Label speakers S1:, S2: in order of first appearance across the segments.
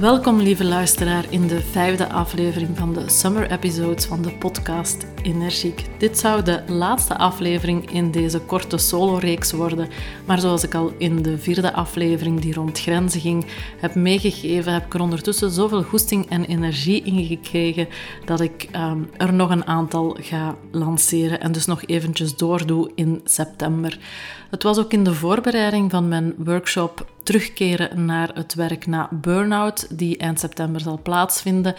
S1: Welkom, lieve luisteraar, in de vijfde aflevering van de Summer Episodes van de podcast Energiek. Dit zou de laatste aflevering in deze korte solo-reeks worden, maar zoals ik al in de vierde aflevering, die rond grenzen ging, heb meegegeven, heb ik er ondertussen zoveel goesting en energie in gekregen dat ik um, er nog een aantal ga lanceren en dus nog eventjes doordoe in september. Het was ook in de voorbereiding van mijn workshop terugkeren naar het werk na burn-out, die eind september zal plaatsvinden,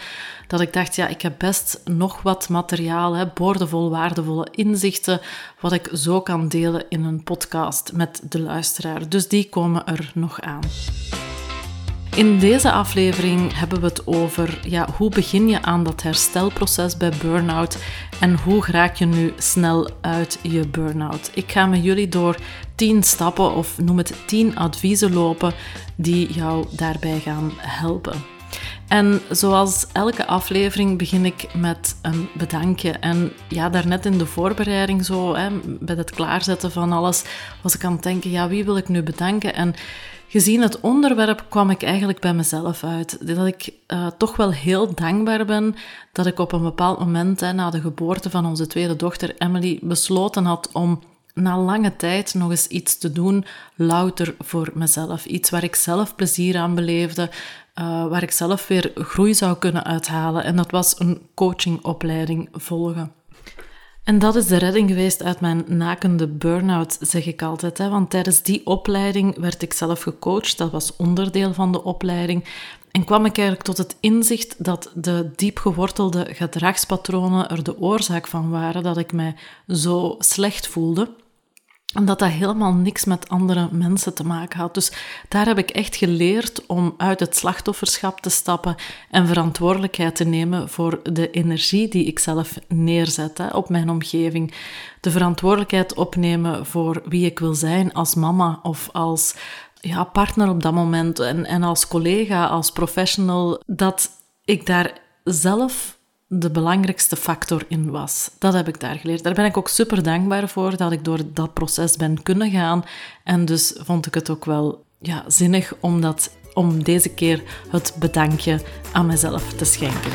S1: dat ik dacht, ja, ik heb best nog wat materiaal, hè, boordevol waardevolle inzichten, wat ik zo kan delen in een podcast met de luisteraar. Dus die komen er nog aan. In deze aflevering hebben we het over ja, hoe begin je aan dat herstelproces bij burn-out en hoe raak je nu snel uit je burn-out. Ik ga met jullie door 10 stappen of noem het 10 adviezen lopen die jou daarbij gaan helpen. En zoals elke aflevering begin ik met een bedankje. En ja, daarnet in de voorbereiding, zo, hè, bij het klaarzetten van alles, was ik aan het denken, ja, wie wil ik nu bedanken? En gezien het onderwerp kwam ik eigenlijk bij mezelf uit. Dat ik uh, toch wel heel dankbaar ben dat ik op een bepaald moment, na de geboorte van onze tweede dochter Emily, besloten had om na lange tijd nog eens iets te doen, louter voor mezelf. Iets waar ik zelf plezier aan beleefde, uh, waar ik zelf weer groei zou kunnen uithalen. En dat was een coachingopleiding volgen. En dat is de redding geweest uit mijn nakende burn-out, zeg ik altijd. Hè? Want tijdens die opleiding werd ik zelf gecoacht. Dat was onderdeel van de opleiding. En kwam ik eigenlijk tot het inzicht dat de diepgewortelde gedragspatronen er de oorzaak van waren dat ik mij zo slecht voelde. En dat dat helemaal niks met andere mensen te maken had. Dus daar heb ik echt geleerd om uit het slachtofferschap te stappen en verantwoordelijkheid te nemen voor de energie die ik zelf neerzet hè, op mijn omgeving. De verantwoordelijkheid opnemen voor wie ik wil zijn als mama of als ja, partner op dat moment en, en als collega, als professional. Dat ik daar zelf de belangrijkste factor in was. Dat heb ik daar geleerd. Daar ben ik ook super dankbaar voor dat ik door dat proces ben kunnen gaan. En dus vond ik het ook wel ja, zinnig om, dat, om deze keer het bedankje aan mezelf te schenken.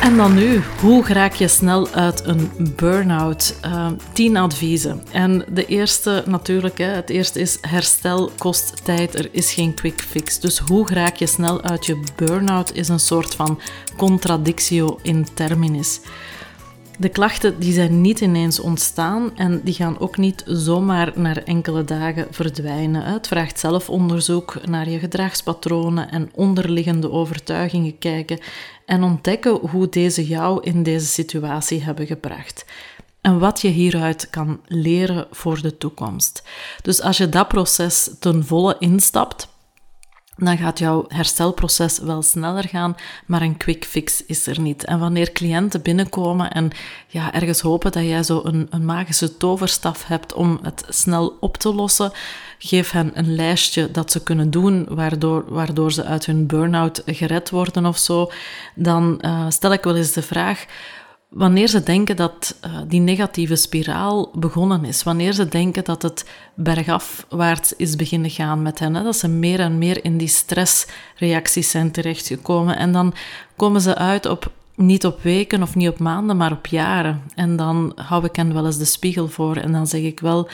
S1: En dan nu, hoe raak je snel uit een burn-out? Uh, tien adviezen. En de eerste natuurlijk, hè, het eerste is herstel kost tijd, er is geen quick fix. Dus hoe raak je snel uit je burn-out is een soort van contradictio in terminis. De klachten die zijn niet ineens ontstaan en die gaan ook niet zomaar naar enkele dagen verdwijnen. Het vraagt zelfonderzoek naar je gedragspatronen en onderliggende overtuigingen kijken en ontdekken hoe deze jou in deze situatie hebben gebracht. En wat je hieruit kan leren voor de toekomst. Dus als je dat proces ten volle instapt, dan gaat jouw herstelproces wel sneller gaan, maar een quick fix is er niet. En wanneer cliënten binnenkomen en ja, ergens hopen dat jij zo een, een magische toverstaf hebt om het snel op te lossen, geef hen een lijstje dat ze kunnen doen, waardoor, waardoor ze uit hun burn-out gered worden of zo. Dan uh, stel ik wel eens de vraag wanneer ze denken dat uh, die negatieve spiraal begonnen is, wanneer ze denken dat het bergafwaarts is beginnen gaan met hen, hè, dat ze meer en meer in die stressreacties zijn terechtgekomen en dan komen ze uit op niet op weken of niet op maanden, maar op jaren. En dan hou ik hen wel eens de spiegel voor en dan zeg ik wel,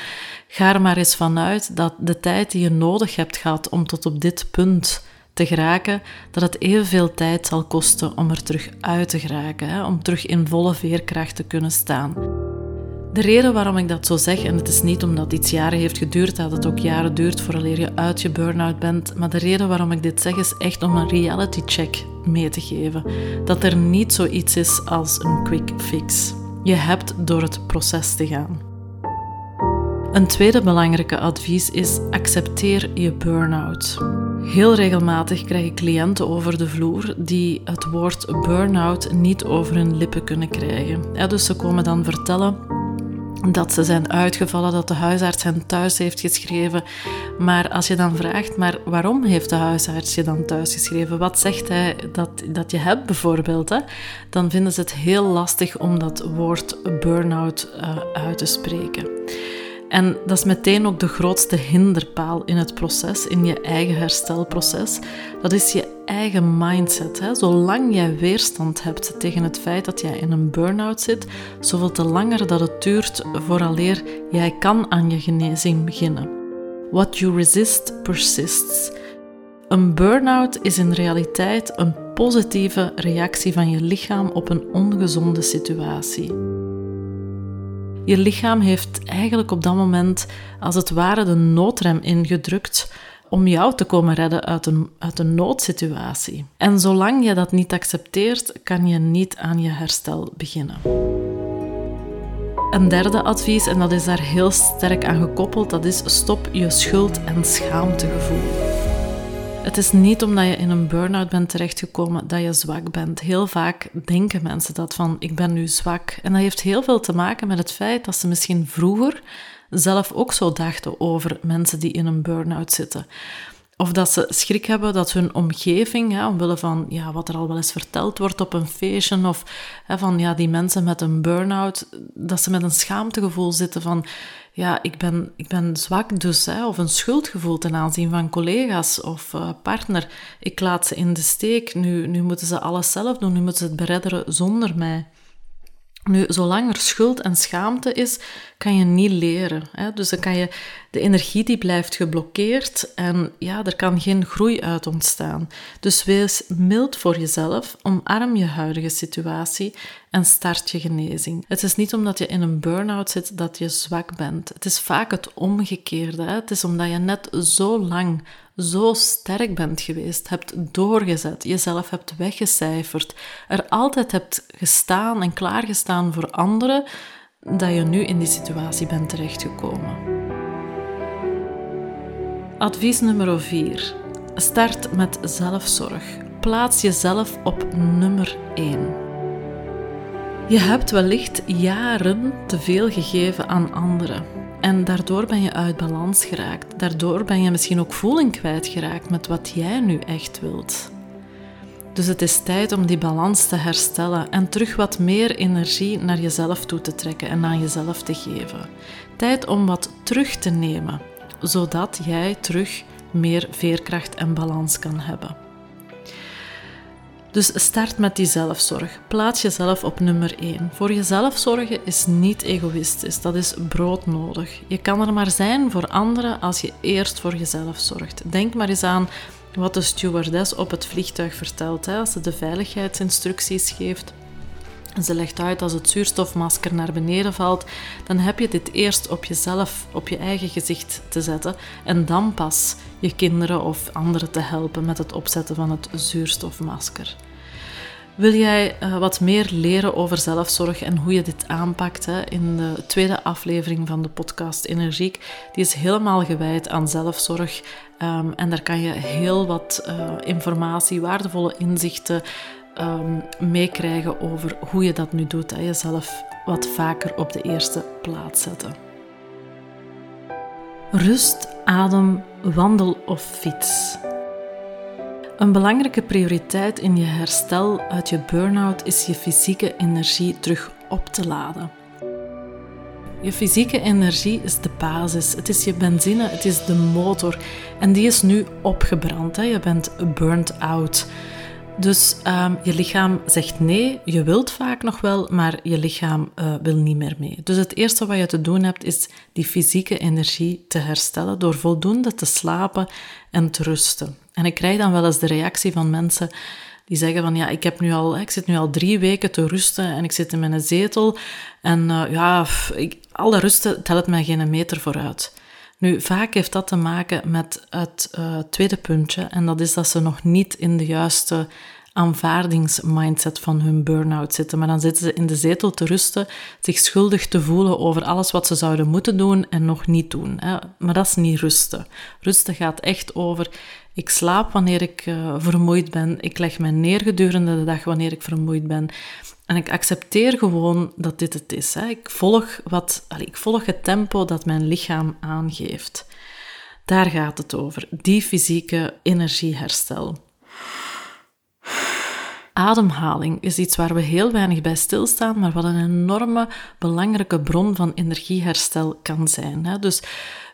S1: ga er maar eens vanuit dat de tijd die je nodig hebt gehad om tot op dit punt te geraken, dat het evenveel tijd zal kosten om er terug uit te geraken, hè, om terug in volle veerkracht te kunnen staan. De reden waarom ik dat zo zeg, en het is niet omdat iets jaren heeft geduurd, dat het ook jaren duurt vooraleer je uit je burn-out bent, maar de reden waarom ik dit zeg is echt om een reality check mee te geven. Dat er niet zoiets is als een quick fix. Je hebt door het proces te gaan. Een tweede belangrijke advies is accepteer je burn-out. Heel regelmatig krijg ik cliënten over de vloer die het woord burn-out niet over hun lippen kunnen krijgen. dus ze komen dan vertellen dat ze zijn uitgevallen, dat de huisarts hen thuis heeft geschreven. Maar als je dan vraagt, maar waarom heeft de huisarts je dan thuis geschreven? Wat zegt hij dat, dat je hebt bijvoorbeeld? Hè? Dan vinden ze het heel lastig om dat woord burn-out uh, uit te spreken. En dat is meteen ook de grootste hinderpaal in het proces, in je eigen herstelproces. Dat is je eigen mindset. Hè. Zolang jij weerstand hebt tegen het feit dat jij in een burn-out zit, zoveel te langer dat het duurt vooraleer jij kan aan je genezing beginnen. What you resist persists. Een burn-out is in realiteit een positieve reactie van je lichaam op een ongezonde situatie. Je lichaam heeft eigenlijk op dat moment als het ware de noodrem ingedrukt om jou te komen redden uit een, uit een noodsituatie. En zolang je dat niet accepteert, kan je niet aan je herstel beginnen. Een derde advies, en dat is daar heel sterk aan gekoppeld, dat is stop je schuld- en schaamtegevoel. Het is niet omdat je in een burn-out bent terechtgekomen dat je zwak bent. Heel vaak denken mensen dat van ik ben nu zwak. En dat heeft heel veel te maken met het feit dat ze misschien vroeger zelf ook zo dachten over mensen die in een burn-out zitten. Of dat ze schrik hebben dat hun omgeving, hè, omwille van ja, wat er al wel eens verteld wordt op een feestje, of hè, van ja, die mensen met een burn-out, dat ze met een schaamtegevoel zitten van ja, ik ben, ik ben zwak dus, hè, of een schuldgevoel ten aanzien van collega's of uh, partner. Ik laat ze in de steek, nu, nu moeten ze alles zelf doen, nu moeten ze het beredderen zonder mij. Nu, zolang er schuld en schaamte is, kan je niet leren. Hè? Dus dan kan je, de energie die blijft geblokkeerd en ja, er kan geen groei uit ontstaan. Dus wees mild voor jezelf, omarm je huidige situatie en start je genezing. Het is niet omdat je in een burn-out zit dat je zwak bent. Het is vaak het omgekeerde. Hè? Het is omdat je net zo lang zo sterk bent geweest, hebt doorgezet, jezelf hebt weggecijferd, er altijd hebt gestaan en klaargestaan voor anderen, dat je nu in die situatie bent terechtgekomen. Advies nummer 4. Start met zelfzorg. Plaats jezelf op nummer 1. Je hebt wellicht jaren te veel gegeven aan anderen. En daardoor ben je uit balans geraakt. Daardoor ben je misschien ook voeling kwijtgeraakt met wat jij nu echt wilt. Dus het is tijd om die balans te herstellen en terug wat meer energie naar jezelf toe te trekken en aan jezelf te geven. Tijd om wat terug te nemen, zodat jij terug meer veerkracht en balans kan hebben. Dus start met die zelfzorg. Plaats jezelf op nummer 1. Voor jezelf zorgen is niet egoïstisch, dat is broodnodig. Je kan er maar zijn voor anderen als je eerst voor jezelf zorgt. Denk maar eens aan wat de stewardess op het vliegtuig vertelt hè, als ze de veiligheidsinstructies geeft. En ze legt uit als het zuurstofmasker naar beneden valt, dan heb je dit eerst op jezelf, op je eigen gezicht te zetten en dan pas je kinderen of anderen te helpen met het opzetten van het zuurstofmasker. Wil jij uh, wat meer leren over zelfzorg en hoe je dit aanpakt? Hè? In de tweede aflevering van de podcast Energiek, die is helemaal gewijd aan zelfzorg. Um, en daar kan je heel wat uh, informatie, waardevolle inzichten um, meekrijgen over hoe je dat nu doet. Hè? Jezelf wat vaker op de eerste plaats zetten. Rust, adem, wandel of fiets. Een belangrijke prioriteit in je herstel uit je burn-out is je fysieke energie terug op te laden. Je fysieke energie is de basis, het is je benzine, het is de motor en die is nu opgebrand. Hè? Je bent burnt out. Dus ehm, je lichaam zegt nee, je wilt vaak nog wel, maar je lichaam uh, wil niet meer mee. Dus het eerste wat je te doen hebt, is die fysieke energie te herstellen door voldoende te slapen en te rusten. En ik krijg dan wel eens de reactie van mensen die zeggen van ja, ik, heb nu al, ik zit nu al drie weken te rusten en ik zit in mijn zetel en uh, ja, ik, alle rusten telt mij geen meter vooruit. Nu, vaak heeft dat te maken met het uh, tweede puntje en dat is dat ze nog niet in de juiste aanvaardingsmindset van hun burn-out zitten. Maar dan zitten ze in de zetel te rusten, zich schuldig te voelen over alles wat ze zouden moeten doen en nog niet doen. Hè. Maar dat is niet rusten. Rusten gaat echt over ik slaap wanneer ik uh, vermoeid ben. Ik leg mij neer gedurende de dag wanneer ik vermoeid ben. En ik accepteer gewoon dat dit het is. Hè. Ik, volg wat, ik volg het tempo dat mijn lichaam aangeeft. Daar gaat het over, die fysieke energieherstel. Ademhaling is iets waar we heel weinig bij stilstaan, maar wat een enorme belangrijke bron van energieherstel kan zijn. Hè. Dus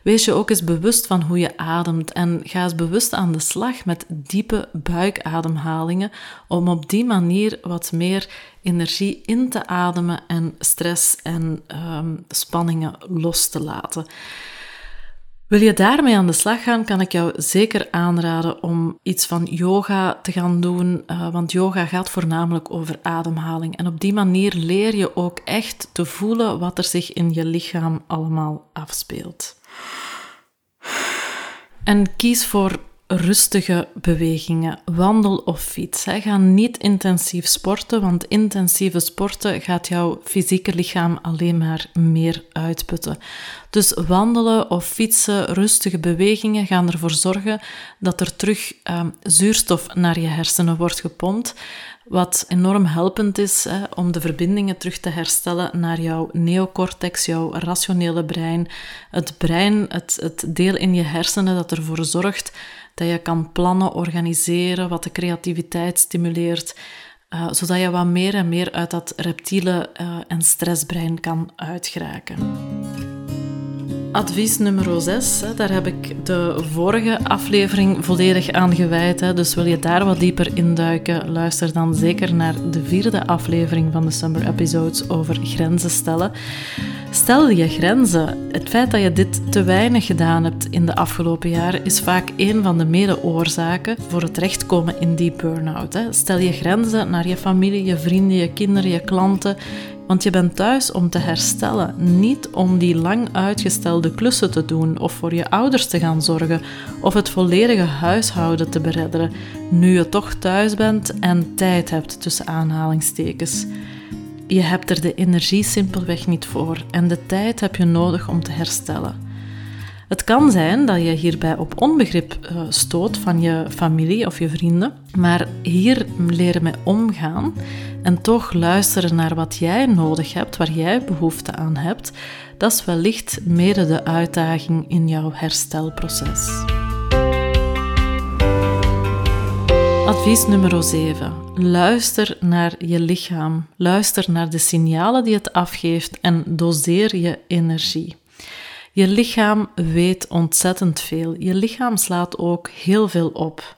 S1: wees je ook eens bewust van hoe je ademt en ga eens bewust aan de slag met diepe buikademhalingen om op die manier wat meer energie in te ademen en stress en um, spanningen los te laten. Wil je daarmee aan de slag gaan, kan ik jou zeker aanraden om iets van yoga te gaan doen, uh, want yoga gaat voornamelijk over ademhaling. En op die manier leer je ook echt te voelen wat er zich in je lichaam allemaal afspeelt. En kies voor rustige bewegingen, wandel of fiets. Ga niet intensief sporten, want intensieve sporten gaat jouw fysieke lichaam alleen maar meer uitputten. Dus wandelen of fietsen, rustige bewegingen gaan ervoor zorgen dat er terug ehm, zuurstof naar je hersenen wordt gepompt, wat enorm helpend is hè, om de verbindingen terug te herstellen naar jouw neocortex, jouw rationele brein. Het brein, het, het deel in je hersenen dat ervoor zorgt dat je kan plannen, organiseren, wat de creativiteit stimuleert, uh, zodat je wat meer en meer uit dat reptiele uh, en stressbrein kan uitgeraken. Advies nummer 6, daar heb ik de vorige aflevering volledig aan gewijd. Dus wil je daar wat dieper induiken, luister dan zeker naar de vierde aflevering van de Summer Episodes over grenzen stellen. Stel je grenzen. Het feit dat je dit te weinig gedaan hebt in de afgelopen jaren is vaak een van de mede-oorzaken voor het terechtkomen in die burn-out. Stel je grenzen naar je familie, je vrienden, je kinderen, je klanten. Want je bent thuis om te herstellen, niet om die lang uitgestelde klussen te doen of voor je ouders te gaan zorgen of het volledige huishouden te beredderen, nu je toch thuis bent en tijd hebt tussen aanhalingstekens. Je hebt er de energie simpelweg niet voor en de tijd heb je nodig om te herstellen. Het kan zijn dat je hierbij op onbegrip uh, stoot van je familie of je vrienden, maar hier leren mee omgaan en toch luisteren naar wat jij nodig hebt, waar jij behoefte aan hebt, dat is wellicht mede de uitdaging in jouw herstelproces. Advies nummer 7. Luister naar je lichaam. Luister naar de signalen die het afgeeft en doseer je energie. Je lichaam weet ontzettend veel. Je lichaam slaat ook heel veel op.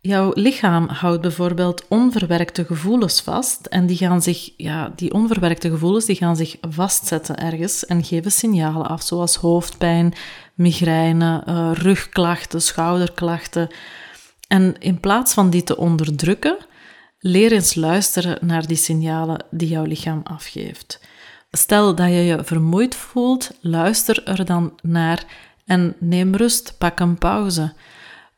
S1: Jouw lichaam houdt bijvoorbeeld onverwerkte gevoelens vast en die gaan zich, ja, die onverwerkte gevoelens die gaan zich vastzetten ergens en geven signalen af, zoals hoofdpijn, migraine, uh, rugklachten, schouderklachten. En in plaats van die te onderdrukken, leer eens luisteren naar die signalen die jouw lichaam afgeeft. Stel dat je je vermoeid voelt, luister er dan naar en neem rust, pak een pauze.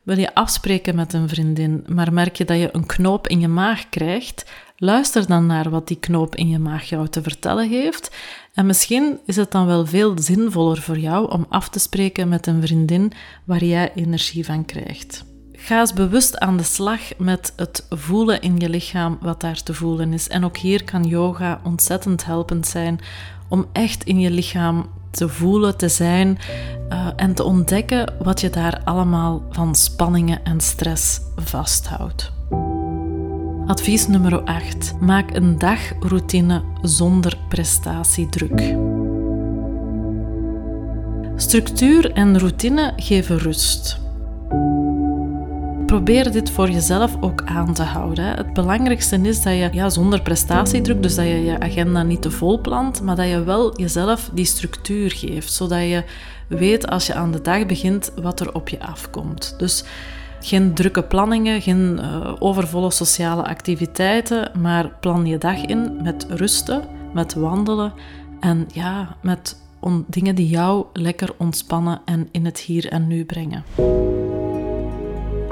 S1: Wil je afspreken met een vriendin, maar merk je dat je een knoop in je maag krijgt, luister dan naar wat die knoop in je maag jou te vertellen heeft. En misschien is het dan wel veel zinvoller voor jou om af te spreken met een vriendin waar jij energie van krijgt. Ga eens bewust aan de slag met het voelen in je lichaam wat daar te voelen is. En ook hier kan yoga ontzettend helpend zijn om echt in je lichaam te voelen, te zijn uh, en te ontdekken wat je daar allemaal van spanningen en stress vasthoudt. Advies nummer 8. Maak een dagroutine zonder prestatiedruk. Structuur en routine geven rust. Probeer dit voor jezelf ook aan te houden. Het belangrijkste is dat je ja, zonder prestatiedruk, dus dat je je agenda niet te vol plant, maar dat je wel jezelf die structuur geeft, zodat je weet als je aan de dag begint wat er op je afkomt. Dus geen drukke planningen, geen uh, overvolle sociale activiteiten, maar plan je dag in met rusten, met wandelen en ja, met dingen die jou lekker ontspannen en in het hier en nu brengen.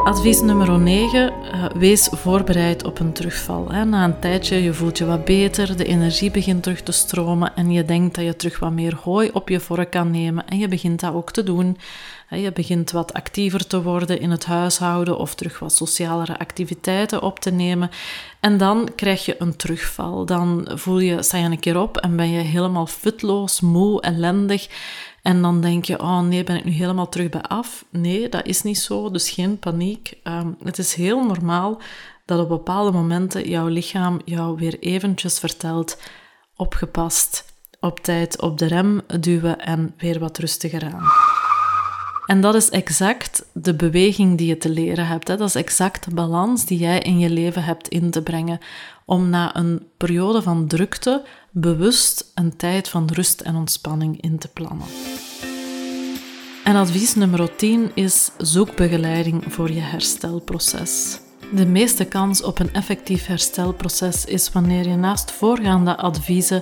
S1: Advies nummer 9. Uh, eh, wees voorbereid op een terugval. Na een tijdje, je voelt je wat beter, de energie begint terug te stromen en je denkt dat je terug wat meer hooi op je vork kan nemen. En je begint dat ook te doen. Je begint wat actiever te worden in het huishouden of terug wat socialere activiteiten op te nemen. En dan krijg je een terugval. Dan voel je, sta je een keer op en ben je helemaal futloos, moe, ellendig. En dan denk je, oh nee, ben ik nu helemaal terug bij af? Nee, dat is niet zo, dus geen paniek. Um, het is heel normaal dat op bepaalde momenten jouw lichaam jou weer eventjes vertelt, opgepast, op tijd op de rem duwen en weer wat rustiger aan. En dat is exact de beweging die je te leren hebt. Hè. Dat is exact de balans die jij in je leven hebt in te brengen. Om na een periode van drukte bewust een tijd van rust en ontspanning in te plannen. En advies nummer 10 is zoek begeleiding voor je herstelproces. De meeste kans op een effectief herstelproces is wanneer je naast voorgaande adviezen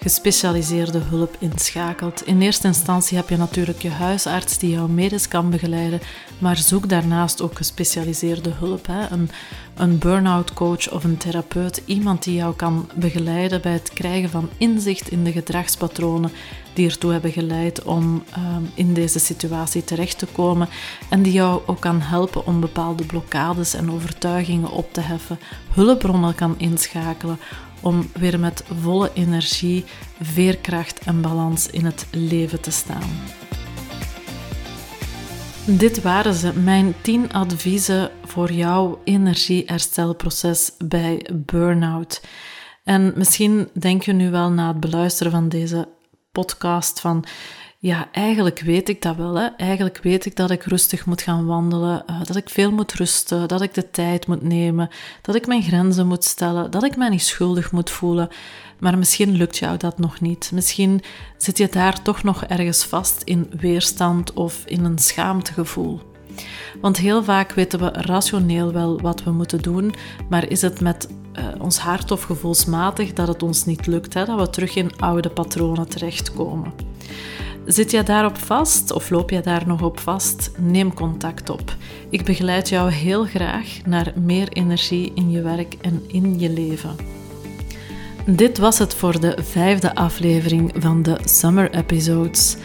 S1: gespecialiseerde hulp inschakelt. In eerste instantie heb je natuurlijk je huisarts die jou medisch kan begeleiden, maar zoek daarnaast ook gespecialiseerde hulp. Hè. Een, een burn-out coach of een therapeut, iemand die jou kan begeleiden bij het krijgen van inzicht in de gedragspatronen die ertoe hebben geleid om ehm, in deze situatie terecht te komen en die jou ook kan helpen om bepaalde blokkades en overtuigingen op te heffen, hulpbronnen kan inschakelen om weer met volle energie, veerkracht en balans in het leven te staan. Dit waren ze, mijn 10 adviezen voor jouw energieherstelproces bij burn-out. En misschien denk je nu wel na het beluisteren van deze podcast van ja, eigenlijk weet ik dat wel. Hè. Eigenlijk weet ik dat ik rustig moet gaan wandelen, uh, dat ik veel moet rusten, dat ik de tijd moet nemen, dat ik mijn grenzen moet stellen, dat ik mij niet schuldig moet voelen. Maar misschien lukt jou dat nog niet. Misschien zit je daar toch nog ergens vast in weerstand of in een schaamtegevoel. Want heel vaak weten we rationeel wel wat we moeten doen, maar is het met uh, ons hart of gevoelsmatig dat het ons niet lukt, hè? dat we terug in oude patronen terechtkomen. Zit je daarop vast of loop je daar nog op vast? Neem contact op. Ik begeleid jou heel graag naar meer energie in je werk en in je leven. Dit was het voor de vijfde aflevering van de Summer Episodes.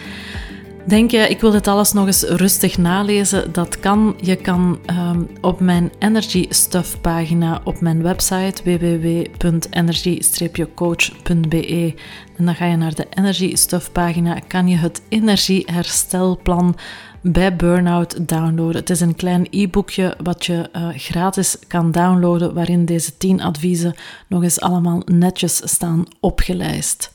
S1: Denk je, ik wil dit alles nog eens rustig nalezen? Dat kan. Je kan um, op mijn Energy Stuff pagina op mijn website www.energy-coach.be en dan ga je naar de Energy Stuff pagina, kan je het energieherstelplan bij Burnout downloaden. Het is een klein e-boekje wat je uh, gratis kan downloaden, waarin deze 10 adviezen nog eens allemaal netjes staan opgelijst.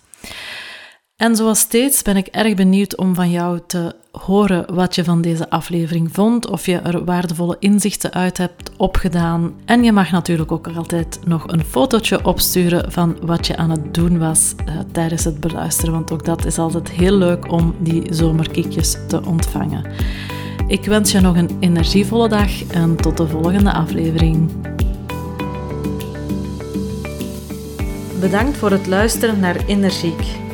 S1: En zoals steeds ben ik erg benieuwd om van jou te horen wat je van deze aflevering vond, of je er waardevolle inzichten uit hebt opgedaan. En je mag natuurlijk ook altijd nog een fotootje opsturen van wat je aan het doen was uh, tijdens het beluisteren, want ook dat is altijd heel leuk om die zomerkiekjes te ontvangen. Ik wens je nog een energievolle dag en tot de volgende aflevering. Bedankt voor het luisteren naar Energiek.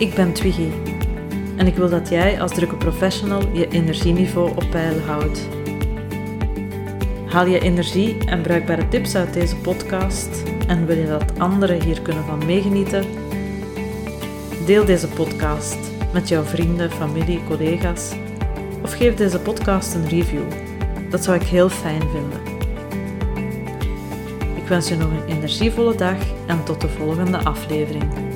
S1: Ik ben Twiggy en ik wil dat jij als drukke professional je energieniveau op peil houdt. Haal je energie en bruikbare tips uit deze podcast en wil je dat anderen hier kunnen van meegenieten? Deel deze podcast met jouw vrienden, familie, collega's of geef deze podcast een review. Dat zou ik heel fijn vinden. Ik wens je nog een energievolle dag en tot de volgende aflevering.